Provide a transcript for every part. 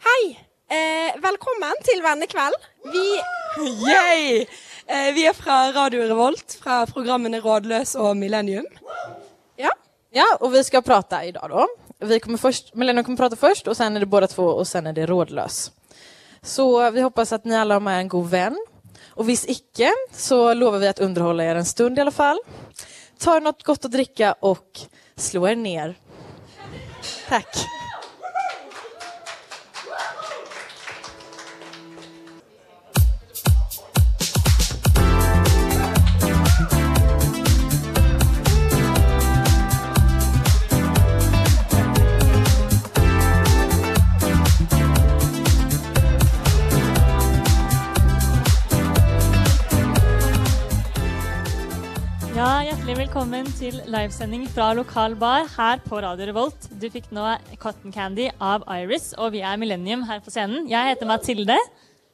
Hei! Eh, velkommen til vennekveld. Vi Yay! Eh, vi er fra Radio Revolt, fra programmene Rådløs og Millennium. Ja. Ja, og vi skal prate i dag, da. Vi kommer først, Millennium kommer prate først, og sen er det både to, og sen er det Rådløs. Så vi hoppas at ni alle har med en god venn. Og hvis ikke, så lover vi å underholde dere en stund i alle fall. Ta noe godt å drikke og och slå dere ned. Tack. Velkommen til livesending fra lokal bar her på Radio Revolt. Du fikk nå Cotton Candy av Iris, og vi er Millennium her på scenen. Jeg heter Mathilde,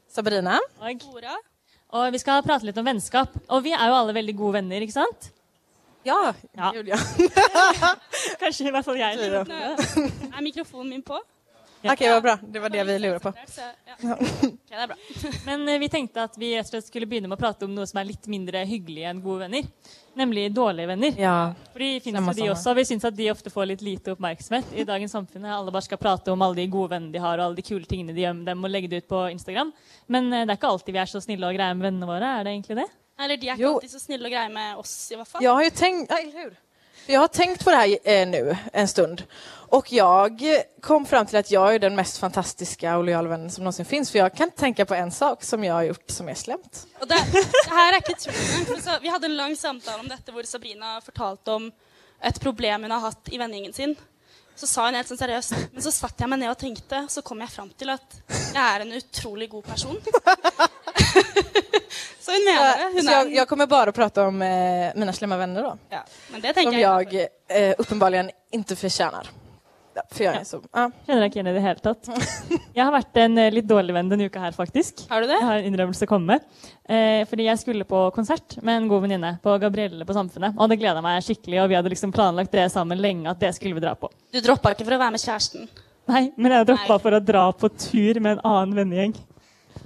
Sabrina. og, og vi skal prate litt om vennskap. Og vi er jo alle veldig gode venner, ikke sant? Ja, Ja. gjorde. Kanskje i hvert fall jeg. Er mikrofonen min på? Okej, var bra. Det var det vi lurade på. Okay, det er bra. Men eh, vi tenkte at vi rett og slett skulle begynne med å prate om noe som er litt mindre hyggelig enn gode venner. Nemlig dårlige venner. Ja, For de finnes jo de også, vi syns at de ofte får litt lite oppmerksomhet i dagens samfunn. Alle bare skal prate om alle de gode vennene de har, og alle de kule tingene de gjør med dem, og legge det ut på Instagram. Men eh, det er ikke alltid vi er så snille og greie med vennene våre. Er det egentlig det? Eller de er ikke Jo. alltid så snille og greie med oss, i hvert fall. Jeg har jo tenkt, ja, eller hur? Jag har tänkt på det här eh, nu en stund. Och jag kom fram till att jag är den mest fantastiska och lojala vännen som någonsin finns. För jag kan tänka på en sak som jag har gjort som är slemt. Og det, det er ikke tull så- Vi hadde en lang samtale om dette hvor Sabrina fortalte om et problem hun har hatt i vennegjengen sin. Så sa hun helt sånn seriøst. Men så satt jeg meg ned og tenkte, så kom jeg fram til at jeg er en utrolig god person. Så hun mener det. Hun Så jag, jag kommer bara prata om eh, mina slemma vänner då. ja, men det Som jeg. jag eh, uppenbarligen inte förtjänar. For jeg ja. är så... Ja. Kjenner deg ikke igjen i det hele tatt. Jeg har vært en eh, litt dårlig venn denne uka her, faktisk. Har du det? Jeg har en innrømmelse å komme med. Eh, fordi jeg skulle på konsert med en god venninne på Gabrielle på Samfunnet. Og det gleda meg skikkelig, og vi hadde liksom planlagt det sammen lenge at det skulle vi dra på. Du droppa ikke for å være med kjæresten. Nei, men jeg droppa for å dra på tur med en annen vennegjeng.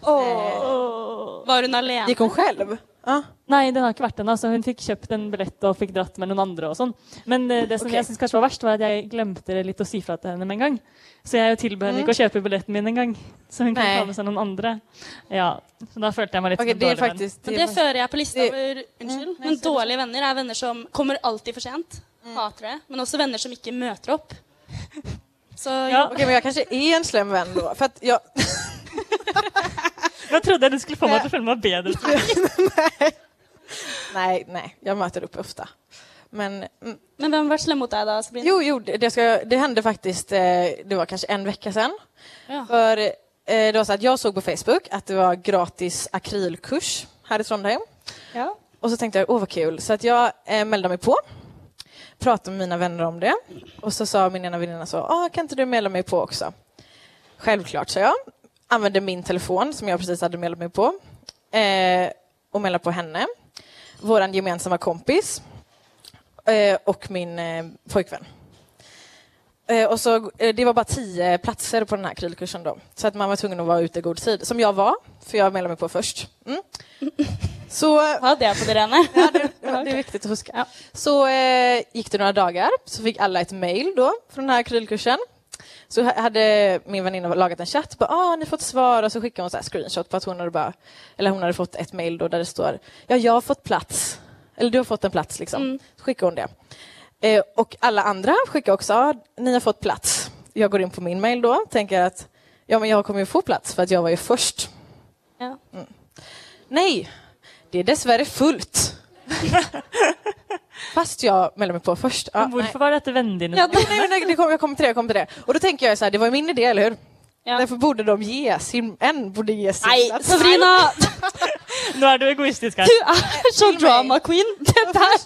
Var hun alene? Gikk hun selv? Ah. Nei, den har ikke vært den. Altså. Hun fikk kjøpt en billett og fikk dratt med noen andre. og sånn. Men eh, det som okay. jeg synes kanskje var verst, var at jeg glemte det litt å si fra til henne med en gang. Så jeg tilbød henne ikke å kjøpe billetten min en gang. Så hun kan Nei. ta med seg noen andre. Ja, så Da følte jeg meg litt okay, som en det faktisk, venn. Men Det det fører jeg på lista over Unnskyld. Men dårlige venner er venner som kommer alltid for sent. Hater det. Men også venner som ikke møter opp. Så Ja. Okej, men jeg kanskje er en slem venn, da. For at jag... Nå trodde jeg du skulle få meg til å føle meg bedre. Nei. nei, nei. Jeg møter opp ofte. Men mm, Men hvem var slem mot deg, da? Sabrina? Jo, jo det, det, det hände faktiskt, eh, det var kanskje en vecka siden. Ja. For eh, det var så at jeg såg på Facebook at det var gratis akrylkurs her i Trondheim. Ja. Og så tenkte jeg åh vad kul. Så jeg jag eh, meldte meg på, Pratet med mine vänner om det. Og så sa min ene venninne så, ah, kan ikke du melde meg på også? Självklart, sa jag. Använde min telefon som jag precis hade meldat mig på. Eh, och meldade på henne. vår gemensamma kompis. Eh, och min eh, pojkvän. Eh, och så, eh, det var bara tio platser på den här krylkursen då. Så att man var tvungen att vara ute i god tid. Som jag var, för jag meldade mig på först. Mm. Så ja, det på det. Ja, det, det är viktigt att huska. Ja. Så eh, gick det några dagar, så fick alla ett mail då från den här akrylkursen. Så ha- hade min väninna lagat en chatt, bara, ah, ni fått svar, och så skickade hon så här screenshot på att hon hade, bara, eller hon hade fått ett mail då där det står, ja, jag har fått plats, eller du har fått en plats liksom. Mm. Så skickade hon det. Eh, och alla andra skickade också, ah, ni har fått plats. Jag går in på min mail då, tänker att, ja men jag kommer ju få plats för att jag var ju först. Ja. Nej, det är dessvärre fullt. Fast jag meldde mig på först. Ja, nej. Hvorfor var dette vennene dine? Ja, nej, nej, nej, det kom, jag kommer till det, jag kommer till det. Och då tänker jag så här, det var ju min idé, eller hur? Ja. Derfor borde de ge sin, en borde ge sin Nei, plats. Sabrina! Nå er du egoistisk her. Du er så drama queen. Dette er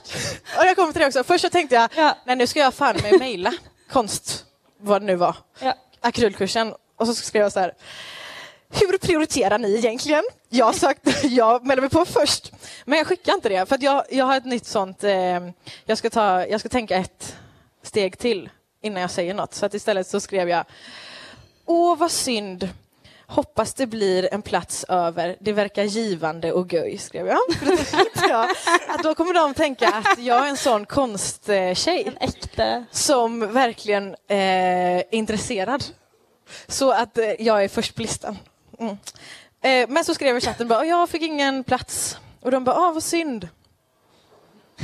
og jeg kommer til det også. Først så tenkte jeg Ja. skal jeg ha jag med å maile konst, hva det nå var, Ja. akryllkursen. Og så skrev jeg sånn här, hur prioriterar ni egentligen? Jag sagt, jag mig på först. Men jag skickar inte det, för att jag, jag har ett nytt sånt, eh, jag, ska ta, jag ska tänka ett steg till innan jag säger något. Så att istället så skrev jag, Åh, vad synd. Hoppas det blir en plats över. Det verkar givande och göj, skrev jag. För jag att då kommer de tänka att jag är en sån konsttjej En ekte som verkligen eh, är intresserad. Så att eh, jag är först på listan. Mm. Eh, men så skrev chatten bara, jag fick ingen plats. Och de bara, ah, vad synd.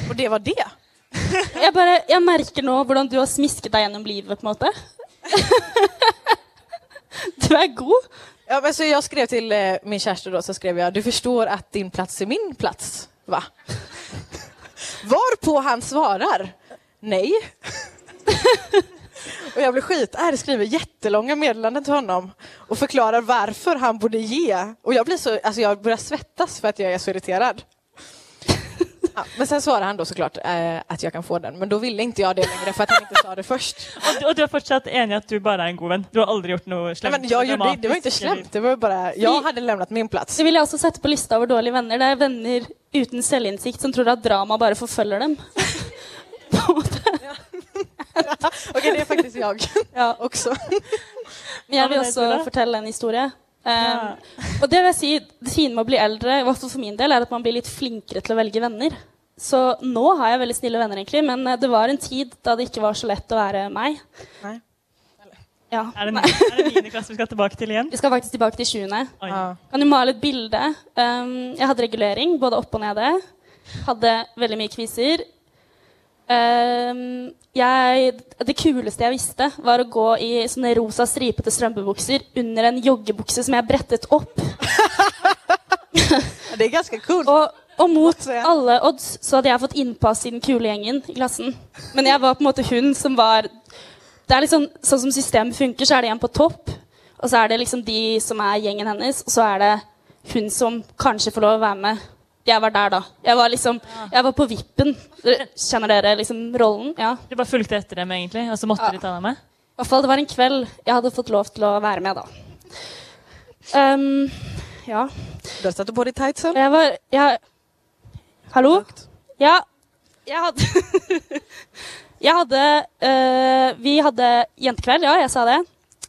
Och det var det. Jeg, bare, jeg merker nå hvordan du har smisket deg gjennom livet, på en måte. Du er god. Ja, men så jeg skrev til eh, min kjæreste da, så skrev jeg du forstår at din plass er min plass, va? Varpå han svarar, nej. Och jag blir skitarg, skriver jättelånga meddelanden till honom och förklarar varför han borde ge. Och jag blir så, alltså jag börjar svettas för att jag är så irriterad. Ja, men sen svarar han då såklart eh, att jag kan få den, men då ville inte jag det längre för att han inte sa det först. Og, du- og du er fortsatt enig at du bare er en god venn? Du har aldri gjort noe Nej, slemt? men jag gjorde, det var inte dramatisk, slemt, det var bara, jag hade lämnat min plats. Det vil jeg også sette på lista over dårlige venner. Det er venner uten selvinnsikt som tror at drama bare forfølger dem. På en måte. Okej, det er faktisk jeg Ja. også. Men jeg vil også fortelle en historie. Um, Ja. Og det vil jeg si, det fine med å bli eldre, i hvert fall for min del, er at man blir litt flinkere til å velge venner. Så nå har jeg veldig snille venner, egentlig, men eh, det var en tid da det ikke var så lett å være meg. Nei. Ja. Er det, 9, er det niende klasse vi skal tilbake til igjen? Vi skal faktisk tilbake til 20. Oi. Kan du male et bilde? Um, jeg hadde regulering, både opp og nede. Hadde veldig mye kviser. Um, jeg, det kuleste jeg visste, var å gå i sånne rosa stripete strømpebukser under en joggebukse som jeg brettet opp. Det er ganske cool Og, og mot alle odds så hadde jeg fått innpass i den kule gjengen i klassen. Men jeg var på en måte hun som var Det er liksom sånn som systemet funker, så er det en på topp, og så er det liksom de som er gjengen hennes, og så er det hun som kanskje får lov å være med. Jeg var der, da. Jeg var liksom Jeg var på vippen. Kjenner dere liksom rollen? Ja. Du bare fulgte etter dem, egentlig, og så måtte Ja. de ta deg med? I hvert fall det var en kveld jeg hadde fått lov til å være med, da. Um, ja. Du har satt på dig tightsen. Jeg var jeg, Hallo? Ja. Jeg hadde Jeg hadde eh, Vi hadde jentekveld, ja, jeg sa det.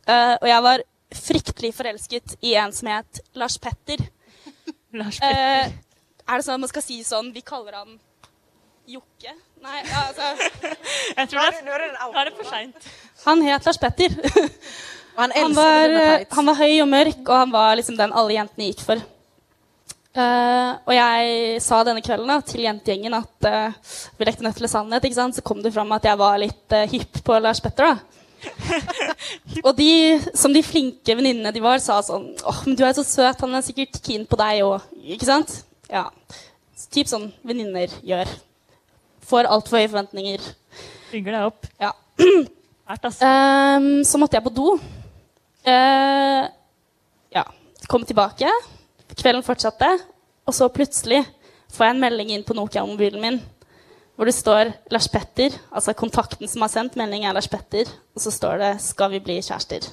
Uh, og jeg var fryktelig forelsket i en som het Lars Petter. Lars Petter. Eh, er det sånn at man skal si sånn Vi kaller han Jokke? Nei, altså Jeg tror det er, nå er det for seint. Han het Lars Petter. Och han Han var, eh, han var høy og mørk, og han var liksom den alle jentene gikk for. Uh, og jeg sa denne kvelden da, til jentegjengen at uh, vi lekte nødt til sannhet. ikke sant? Så kom det fram at jeg var litt uh, hypp på Lars Petter. da. og de, som de flinke venninnene de var, sa sånn åh, men du er så søt, han er sikkert keen på deg òg. Ikke sant? Ja. Typ sånn venninner gjør. Får altfor høye forventninger. Bygger deg opp. Ja. Fælt, altså. Um, så måtte jeg på do. Uh, ja. Kom tilbake. Kvelden fortsatte. Og så plutselig får jeg en melding inn på Nokia-mobilen min hvor det står Lars Petter. Altså kontakten som har sendt melding, er Lars Petter. Og så står det 'Skal vi bli kjærester'?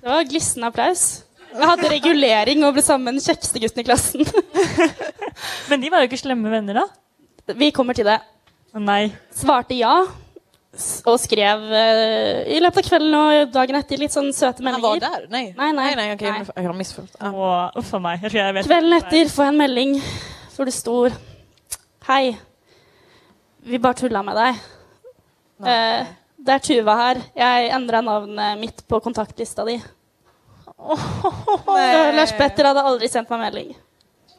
Det var glissende applaus. Jeg hadde regulering og ble sammen med den kjekkeste gutten i klassen. Men de var jo ikke slemme venner, da. Vi kommer til det. Nei. svarte ja. Og skrev uh, i løpet av kvelden og dagen etter litt sånn søte meldinger. Han var der? Nei. Nei, nei. nei, nei okay, Jeg Jag har misforstått. Ja. Å, uff a meg. Jeg vet Kvelden etter får jeg en melding hvor det står Hei, vi bare tulla med deg. Uh, det er Tuva her. Jeg endra navnet mitt på kontaktlista di. Nej. Lars Petter hadde aldri sendt meg melding.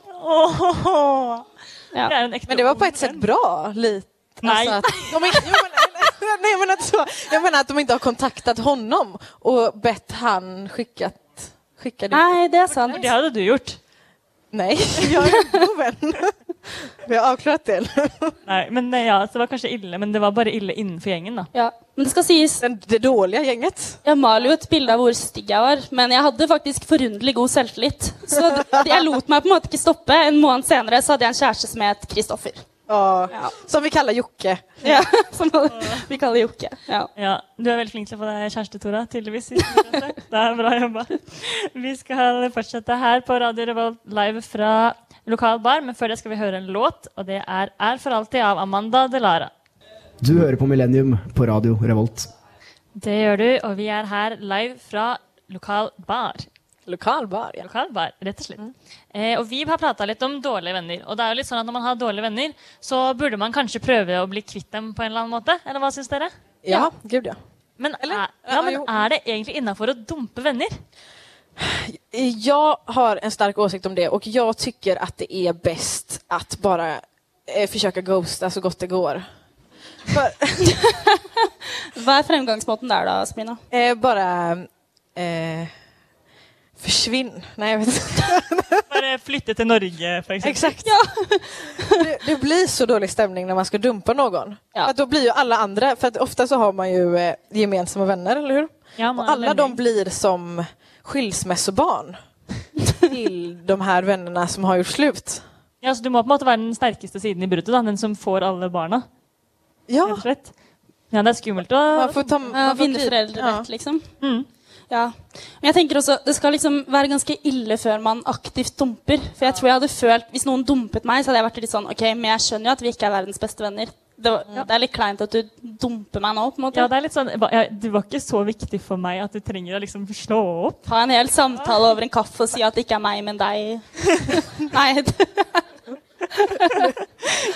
Ja. Det er en ekte Men det var på et ett sätt bra. Lite. Nej. Alltså att de inte, jo, men, nej, men att så, jag menar att de inte har kontaktat honom och bett han skickat, skicka det. Nei, det er sant. Det hadde du gjort. Nej, jag är en god vän. Vi har avklart det. Nei, men eh, ja, så det var kanskje ille, men det var bare ille innenfor gjengen, da. Ja. Men det skal sies, Den- Det dårlige gjenget? Jeg maler jo et bilde av hvor stygg jeg var, men jeg hadde faktisk forunderlig god selvtillit. Så jeg lot meg på en måte ikke stoppe. En måned senere så hadde jeg en kjæreste som het Kristoffer. Ja, Ja. Som vi kaller Jocke. Ja, som vi kaller Jokke. Ja. Ja, Du er veldig flink til å få deg kjæreste, Tora. tydeligvis. Det er bra jobba. Vi skal fortsette her på Radio Revolt live fra lokal bar, men før det skal vi høre en låt, og det er 'Er for alltid' av Amanda Delara. Du hører på Millennium på radio Revolt. Det gjør du, og vi er her live fra lokal bar. Lokal bar, ja. Lokal bar, rett og slett. Eh, og vi har prata litt om dårlige venner. Og det er jo litt sånn at når man har dårlige venner, så burde man kanskje prøve å bli kvitt dem på en eller annen måte. Eller hva syns dere? Ja, gud ja. Men, Eller? er, ja, men er det egentlig innafor å dumpe venner? Jag har en stark åsikt om det och jag tycker att det är bäst att bara eh, försöka ghosta så gott det går. För, Hva er fremgangsmåten der, da, Sabrina? eh, bara eh, försvinn. Nej, jag vet inte. Bare flytte til Norge, for eksempel. Exakt. det, det blir så dålig stämning när man ska dumpa någon. Ja. För att då blir ju alla andra, för att ofta så har man ju eh, gemensamma vänner, eller hur? Ja, er alla de blir som skilsmässobarn til de her vennene som har gjort slut. Ja, så Du må på en måte være den sterkeste siden i bruddet, den som får alle barna. Ja. Ja, det er skummelt å ta... Ja, vinne kri- foreldrerett, liksom. Mm. Ja. Men jeg tenker også, Det skal liksom være ganske ille før man aktivt dumper. For jeg tror jeg hadde følt, Hvis noen dumpet meg, så hadde jeg vært litt sånn OK, men jeg skjønner jo at vi ikke er verdens beste venner. Det, var, det er litt kleint at du dumper meg nå. på en måte. Ja, det er litt sånn, ja, Du var ikke så viktig for meg at du trenger å liksom slå opp. Ha en hel samtale over en kaffe og si at det ikke er meg, men deg. Nei, det-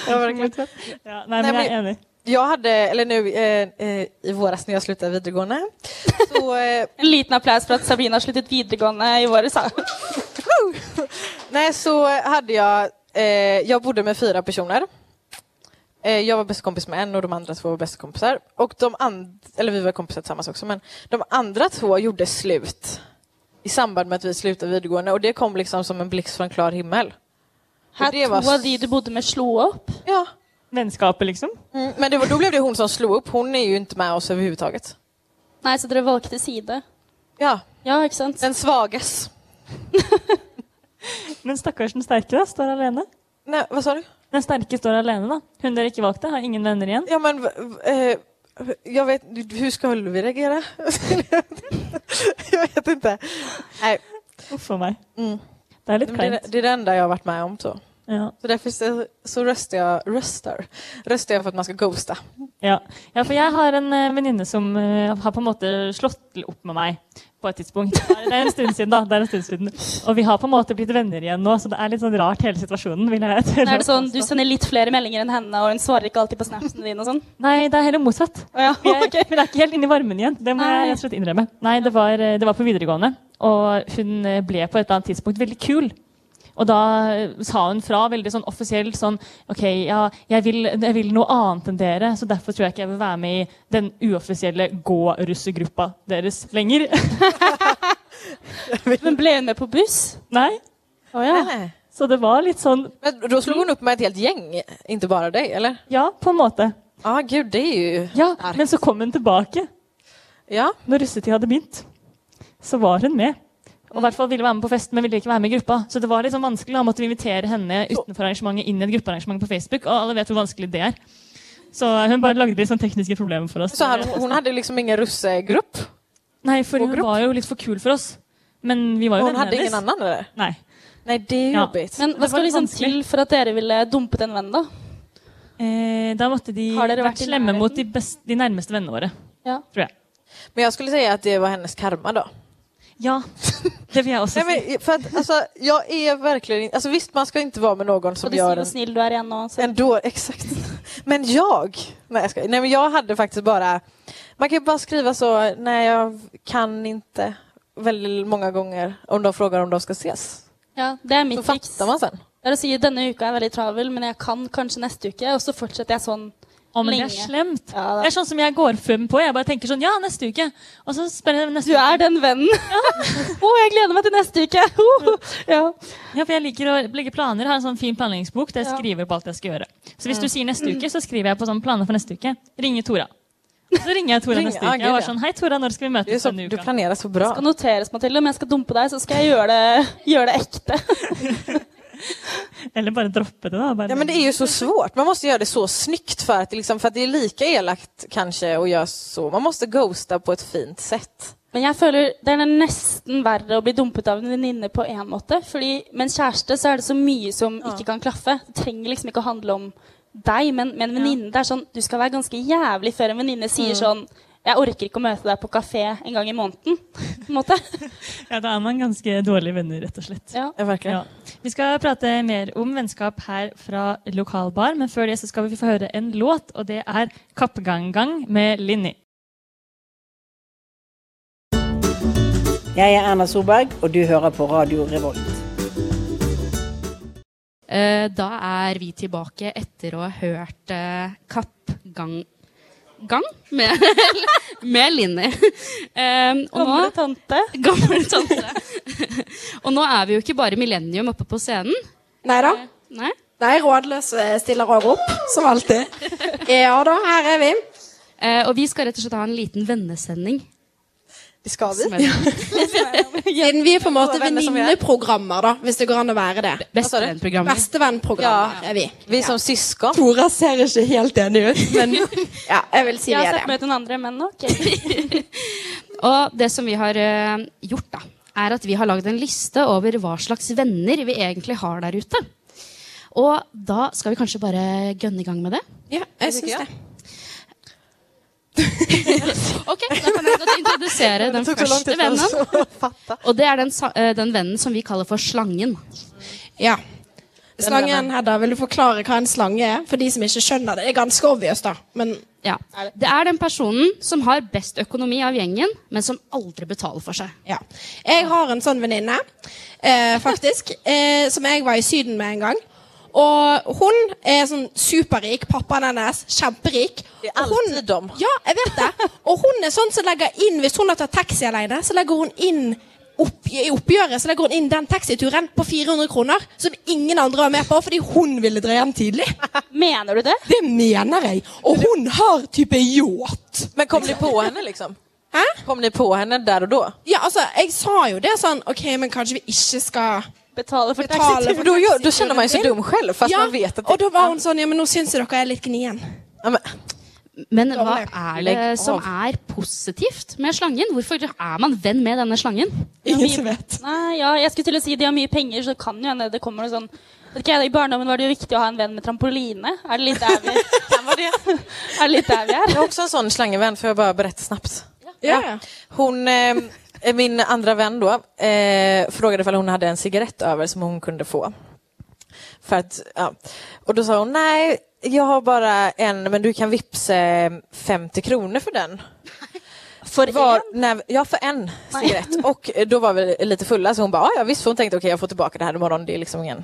Ja. Ja, nei, Nei, men jeg er enig. Jag hade, eller nu eh, eh, i våras när jag slutade videregående, så eh, En liten applaus for at Sabrina har sluttet videregående i våre sa. Nej, så hade jag... Eh, jag bodde med fyra personer. Eh, jag var bästa kompis med en och de andra två var bästa kompisar. Och de and- eller vi var kompisar tillsammans också, men de andra två gjorde slut i samband med att vi slutade videregående och det kom liksom som en blixt från klar himmel. Det var to av de du bodde med, slå opp. Ja, Vänskapen liksom. mm, men det var, då blev det hon som slog upp. Hon är ju inte med oss överhuvudtaget. Nei, så dere valgte side. Ja, Ja, ikke sant? den svages. Men stakkars den sterke da, står alene. Nej, vad sa du? Den sterke står alene, da. Hun dere ikke valgte, har ingen venner igjen. Ja, men eh, jag vet, hur skulle vi reagere? jeg vet ikke. Nei. Uff a meg. Mm. Det er litt kleint. Det, det er det enda jeg har vært med om. Så, Ja. så derfor så, så röstar, jag, røster. röstar jag för att man skal ghoste. Ja. ja, for jeg har en uh, venninne som uh, har på en måte slått opp med meg på et tidspunkt. Det er en stund siden, da. Det er en stund siden. Og vi har på en måte blitt venner igjen nå, så det er litt sånn rart hele situasjonen. vil jeg Er det sånn, Du sender litt flere meldinger enn henne, og hun svarer ikke alltid på snapsene dine? og sånn? Nei, det er heller motsatt. Oh, ja, Vi er. Hun er ikke helt inne i varmen igjen. Det må jeg rett og slett innrømme. Nei, det var, eh, det var på videregående, og hun eh, ble på et eller annet tidspunkt veldig kul. Og da eh, sa hun fra veldig sånn offisielt sånn OK, ja, jeg vil, jeg vil noe annet enn dere, så derfor tror jeg ikke jeg vil være med i den uoffisielle gå-russegruppa deres lenger. Men ble hun med på buss? Nei. Oh, ja. Nej. Så det var litt sånn Men da slo hun opp med et helt gjeng, inte bare deg, eller? Ja, på en måte. Ja, ah, gud, det er jo Ja. Men så kom hun tilbake. Ja, Når russetida hadde begynt, så var hun med. Og i hvert fall ville være med på fest, men ville ikke være med i gruppa. Så det var litt sånn vanskelig. Da måtte vi invitere henne utenfor arrangementet inn i et gruppearrangement på Facebook, og alle vet hvor vanskelig det er. Så hun bare lagde litt sånn tekniske problemer for oss. så hun, hun hadde liksom ingen russegrupp? Nei, for hun grupp? var jo litt for kul for oss. Men vi var jo vennene hennes. Hun hadde ingen annen? eller? Nei. Nei, det är Ja. bit Men hva skal liksom vanskelig. til for at dere ville dumpet en venn, da? Eh, da måtte de vært vært slemme mot de, best, de nærmeste vennene våre. Ja. Tror jeg. Men jeg skulle si at det var hennes karma då. Ja, det vil jeg også Nej, men, för att, alltså, jag är verkligen inte... Alltså, visst, man ska inte vara med någon Og som du sier gör hvor en, snill du er igjen nå. Så. en dår, Exakt. Men jag... Nej, jag, ska, nej, men jag hade faktiskt bara... Man kan ju bara skriva så, nej, jag kan inte väldigt många gånger om de frågar om de ska ses. Ja, Det er Så mitt triks. fattar man sen. Det er å si denne uka er veldig travel, men jeg kan kanskje neste uke. Og så fortsetter jeg sånn Å, men det er slemt. Ja, Det er sånn som jeg går frem på. Jeg bare tenker sånn, ja, neste uke. Og så spør jeg neste Du er den vennen. Å, jeg gleder meg til neste uke! Ja. Ja, for jeg liker å legge planer. Har en sånn fin planleggingsbok der jeg skriver på alt jeg skal gjøre. Så hvis du sier neste uke, så skriver jeg på sånn planer for neste uke. Ringe Tora. Så ringer jeg Tora neste ah, uke. Jeg var sånn, hei Tora, når skal vi Det møtes så, denne du planerer planerar så bra. skal noteres, Mathilde. Om jeg skal dumpe deg, så skal jeg gjøre det, gjøre det ekte. Eller bare droppe det, da. Bare. Ja, men det är ju så svårt. Man måste göra det så snyggt för att, det liksom, för att det är lika elakt kanske att göra så. Man måste ghosta på ett fint sätt. Men jeg føler det er nesten verre å bli dumpet av en venninne på én måte. Fordi med en kjæreste så er det så mye som ikke kan klaffe. Det trenger liksom ikke å handle om deg, men med en venninne. Det er sånn, Du skal være ganske jævlig før en venninne sier sånn Jeg orker ikke å møte deg på kafé en gang i måneden. på en måte. Ja, Da er man ganske dårlige venner, rett og slett. Ja. Ja, verkligen. Ja. Vi skal prate mer om vennskap her fra lokalbar, men før det så skal vi få høre en låt, og det er 'Kappgang-gang' med Linni. Jeg er Erna Solberg, og du hører på Radio Revolt. Eh, Da er vi tilbake etter å ha hørt eh, Kappgang gang med, med Linni. Um, og nå, Gamle tante. gamle tante. og nå er vi jo ikke bare Millennium oppe på scenen. Nei da. Nei? rådløse eh, stiller òg opp, som alltid. Ja da, her er vi. Uh, og vi skal rett og slett ha en liten vennesending. Det ska vi. er Siden vi er på en måte er. venninneprogrammer, da, hvis det går an å være det. Bestevennprogrammer. Bestevennprogrammer er vi. Vi som søsken. Tora ser ikke helt enig ut, men Ja, jeg vil si vi er det. Jeg har sett med noen andre menn ok. Og det som vi har uh, gjort, da, er at vi har lagd en liste over hva slags venner vi egentlig har der ute. Og da skal vi kanskje bare gønne i gang med det. Ja, jeg syns det. Ok, Da kan jeg godt introdusere den første vennen. Og det er den, eh, den vennen som vi kaller for Slangen. Ja. Slangen, Hedda, vil du forklare hva en slange er? For de som ikke skjønner det. Det er ganske obvious, da. Men Ja. Det er den personen som har best økonomi av gjengen, men som aldri betaler for seg. ja. Jeg har en sånn venninne, eh, faktisk, eh, som jeg var i Syden med en gang. Og hun er sånn superrik. Pappaen hennes kjemperik. Det er Og hun- alltid dem. Ja, jeg vet det. Og hun er sånn som legger inn Hvis hun har tatt taxi alene, så legger hun inn opp, i oppgjøret så legger hun inn den taxituren på 400 kroner, som ingen andre var med på fordi hun ville dra hjem tidlig. Mener du det? det mener jeg. Og hun har type yacht. Men kom de på henne liksom? Hæ? Kom de på henne der og da? Ja, altså, jeg sa jo det sånn OK, men kanskje vi ikke skal Betale for betale taxituren? För då, då känner man ju sig dum själv fast ja, man vet att og da var hun sånn Ja, men nå syns jeg dere er litt gnien. Ja, men, Men hva er det som er positivt med slangen? Hvorfor er man venn med denne slangen? Ingen som vet. Nei, ja, jeg skulle til å si de har mye penger, så kan jo hende det kommer noe sånn I barndommen var det jo viktig å ha en venn med trampoline. Er det litt der vi, det. er det litt der vi Jag er? har också en sån slangevän, får jag bara berätta snabbt. Ja. Hon, eh, min andra vän då, eh, frågade om hon hade en cigarett över som hon kunde få. För att, ja. Och då sa hon, nej, jag har bara en, men du kan vippsa eh, 50 kronor för den. For Var, när, ja, för en cigarett. Och eh, då var vi lite fulla, så hon bara, "Ja, visst, för hon tänkte, okej, jag får tillbaka det här imorgon, det är liksom ingen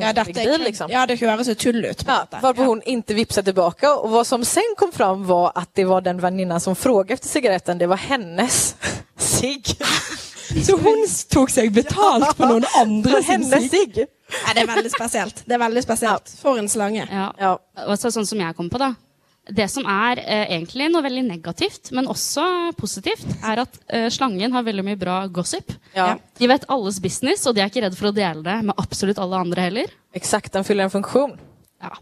Ja, er deal, liksom. ja, det høres jo tull ut. Ja, varpå hon inte vipsade tilbake. Og hva som sen kom fram var at det var den venninna som frågade efter cigaretten, det var hennes sigg. Så hun tok seg betalt på noen andre sin hennes Ja, det er veldig spesielt. Det er veldig spesielt. For en slange. Ja. Ja. Og så, sånn som jeg kom på, da. Det som er eh, egentlig noe veldig negativt, men også positivt, er at eh, slangen har veldig mye bra gossip. Ja, De vet alles business, og de er ikke redd for å dele det med absolutt alle andre heller. exakt, den fyller en funksjon. Ja.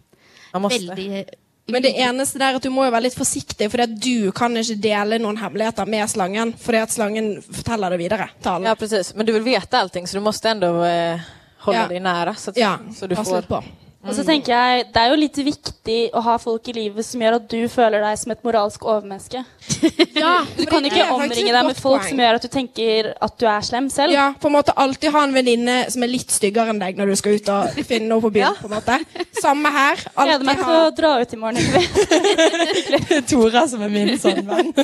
Veldig Men det eneste der er at du må jo være litt forsiktig, for du kan ikke dele noen hemmeligheter med slangen. Fordi at slangen forteller det videre til alle. Ja, precis. Men du vil vite allting så du må likevel eh, hålla Ja. dig nære. Så, Ja, så du får... på. Og så tenker jeg, Det er jo litt viktig å ha folk i livet som gjør at du føler deg som et moralsk overmenneske. Ja, Du kan ikke omringe deg med folk som gjør at du tenker at du er slem selv. Ja, på en måte alltid ha en venninne som er litt styggere enn deg når du skal ut og finne noe på byen. på en måte. Samme her. Gleder Alltid meg til ha å dra ut i morgen. Tora som er min sånn venn.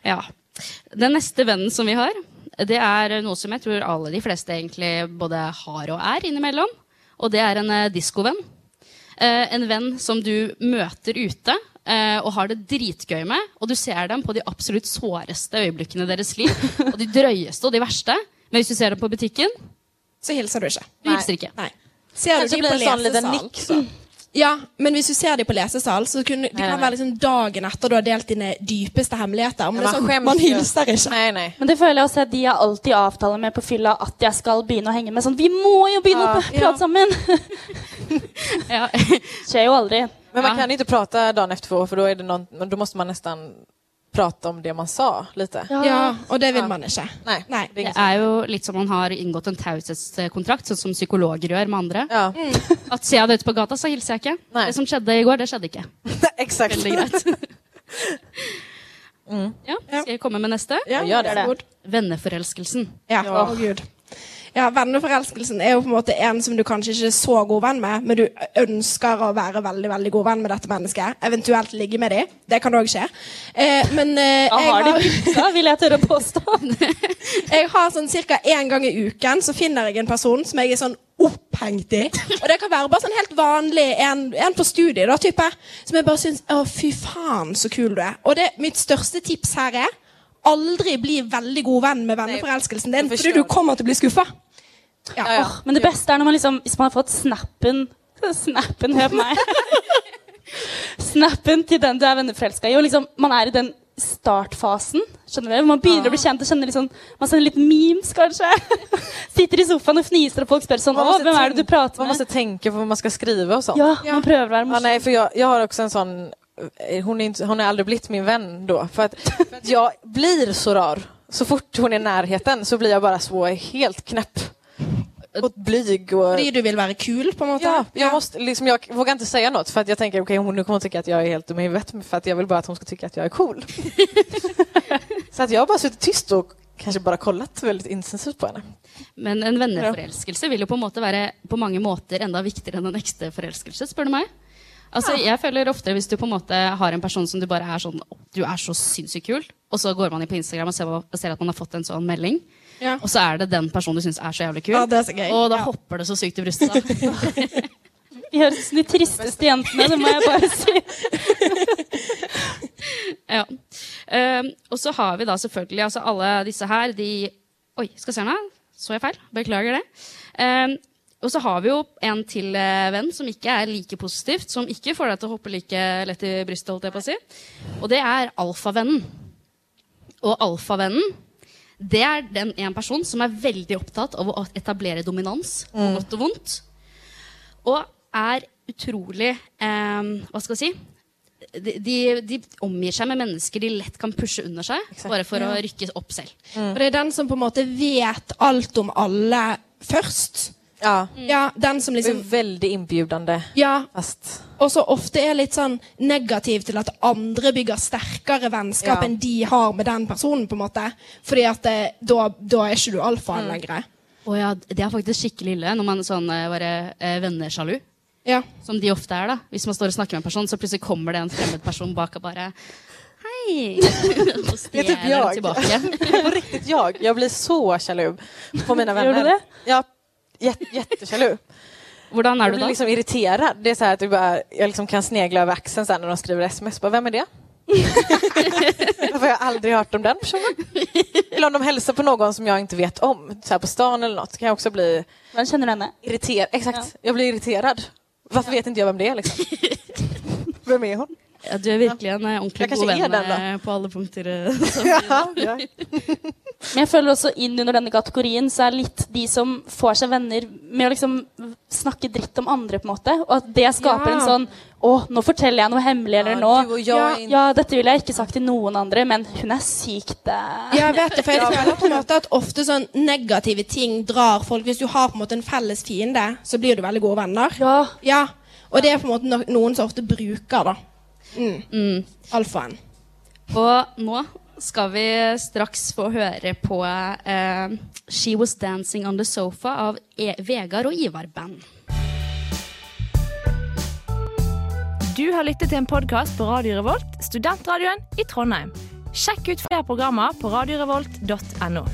Ja. Den neste vennen som vi har, det er noe som jeg tror alle de fleste egentlig både har og er innimellom. Og det er en eh, diskovenn. Eh, en venn som du møter ute eh, og har det dritgøy med. Og du ser dem på de absolutt såreste øyeblikkene i deres liv. Og de drøyeste og de verste. Men hvis du ser dem på butikken, Så hilser du ikke. du hilser ikke. Nei. Ser du Kanske de blir på en sån liten lesesal? nick så. Ja, men hvis du ser dem på lesesal, så kunne, det Nei, kan nei. være liksom dagen etter du har delt dine dypeste hemmeligheter. Men det er sånn, man hilser ikke. Nei, nej. Men det føler jeg også at de har alltid avtaler med på fylla at jeg skal begynne å henge med. Sånn, Vi må jo begynne Ja. å prate prate sammen! Ja. Skjer jo aldri. Men man kan ikke prate dagen etterpå, for da er det noen, da då måste man nästan prata om det man sa lite. Ja, og det vil man ikke. Nei, Nei. det är Det er jo litt som man har inngått en taushetskontrakt, sånn som psykologer gjør med andre. Ja, At ser jeg deg ute på gata, så hilser jeg ikke. Nei. Det som skjedde i går, det skjedde ikke. exakt. Veldig greit. Mm. Ja, skal jeg komme med neste? Ja, gjør det. Venneforelskelsen. Ja, Ja. å gud. Ja, Venneforelskelsen er jo på en måte en som du kanskje ikke er så god venn med, men du ønsker å være veldig veldig god venn med dette mennesket. Eventuelt ligge med dem. Det kan òg skje. Eh, men eh, jeg har de pizza, vil jeg tørre å påstå. jeg har sånn ca. én gang i uken så finner jeg en person som jeg er sånn opphengt i. Og det kan være bare sånn helt vanlig en, en på studiet, da, type. Som jeg bare syns Å, fy faen, så kul du er. Og det, mitt største tips her er aldri bli veldig god venn med venneforelskelsen din, jeg fordi du kommer til å bli skuffa. Ja. Ja, ja. Men det beste er når man liksom Hvis man har fått snappen Snappen, hør på meg. snappen til den du er venneforelska i, og liksom man er i den startfasen. Skjønner dere? Man begynner å bli kjent og kjenner sånn Man sender litt memes, kanskje. Sitter i sofaen og fniser, og folk spør sånn Å, hvem er det du prater med? Man må tenke tänka på hva man skal skrive og sånt. Ja, man prøver å være Ja, nei, for jeg, jag, jag har også en sån... eh, Hon, är inte, hon är aldrig blivit min vän då. För att, för att jag blir så rar. Så fort hon är i närheten så blir jag bara så helt knäpp. Och blyg och... Fordi du vil være kul, på en måte? Ja, jag, måste, liksom, jag vågar inte säga något för att jag tänker okej hon nu kommer hon tycka att jag är helt dum i huvudet för att jag vill bara att hon ska tycka att jag är cool. så att jag har bara suttit tyst och kanske bara kollat väldigt intensivt på henne. Men en venneforelskelse vil jo på en måte være på mange måter enda viktigere enn en ekte forelskelse, spør du meg. Altså, Jeg føler ofte hvis du på en måte har en person som du bare er sånn Du er så sinnssykt kul, og så går man inn på Instagram og ser, og ser at man har fått en sånn melding, Ja. og så er det den personen du syns er så jævlig kul, Ja, det er så gøy. og da Ja. hopper det så sykt i brystet. Vi høres ut som de tristeste jentene, det må jeg bare si. Ja. Um, og så har vi da selvfølgelig altså alle disse her, de Oi, skal se nå. Så jeg feil? Beklager det. Ehm, og så har vi jo en til eh, venn som ikke er like positivt, som ikke får deg til å hoppe like lett i brystet, holdt jeg på å si. Og det er alfavennen. Og alfavennen, det er den en person som er veldig opptatt av å etablere dominans, på godt og vondt. Og er utrolig eh, Hva skal jeg si? de, de, de omgir seg med mennesker de lett kan pushe under seg, bare for å rykke opp selv. Og det er den som på en måte vet alt om alle først. Ja, Ja, den som det er liksom väldigt inbjudande. Ja, Fast og så ofte er litt sånn negativ til at andre bygger sterkere vennskap Ja. enn de har med den personen, på en måte. Fordi at det, da, da er ikke du alfaen lenger. Og ja, det er faktisk skikkelig ille når man sånn eh, bare eh, vennesjalu. Ja. Som de ofte er, da. Hvis man står og snakker med en person, så plutselig kommer det en fremmed person bak og bare Hei! Är stjeler tilbake. På riktigt jag. Jag blir så jaloux på mina vänner. Gör du det? Ja, jät, jättejaloux. Hvordan er du blir da? liksom irritert. Det er så at att jag, bara, liksom kan snegla over aksen når när de skriver sms. Bare, Hvem er det? Hvorfor har jeg aldri hørt om den personen? Eller om de hilser på noen som jeg ikke vet om, så på stan eller noe, kan jeg også bli Hvem kjenner du henne? Eksakt. Exakt, Jeg blir irriterad. Varför vet ikke jeg hvem det er? liksom? Vem er hun? Ja, du er virkelig en eh, ordentlig god venn eh, på alle punkter. eh, Ja, ja. Men jeg føler også inn under denne kategorien så er litt de som får seg venner med å liksom snakke dritt om andre, på en måte. Og at det skaper Ja. en sånn Å, nå forteller jeg noe hemmelig, eller nå og jeg ja, ja, dette ville jeg ikke sagt til noen andre, men hun er sykt eh, Ja, jeg vet det, for jeg føler på en måte at ofte sånn negative ting drar folk. Hvis du har på en måte en felles fiende, så blir du veldig gode venner. Ja. Ja, Og det er på en måte noen som ofte bruker da. Mm. Mm. Alfaen. Og nå skal vi straks få høre på eh, She Was Dancing On The Sofa av e Vegard og Ivar Band. Du har lyttet til en podkast på Radio Revolt, studentradioen i Trondheim. Sjekk ut flere programmer på radiorevolt.no.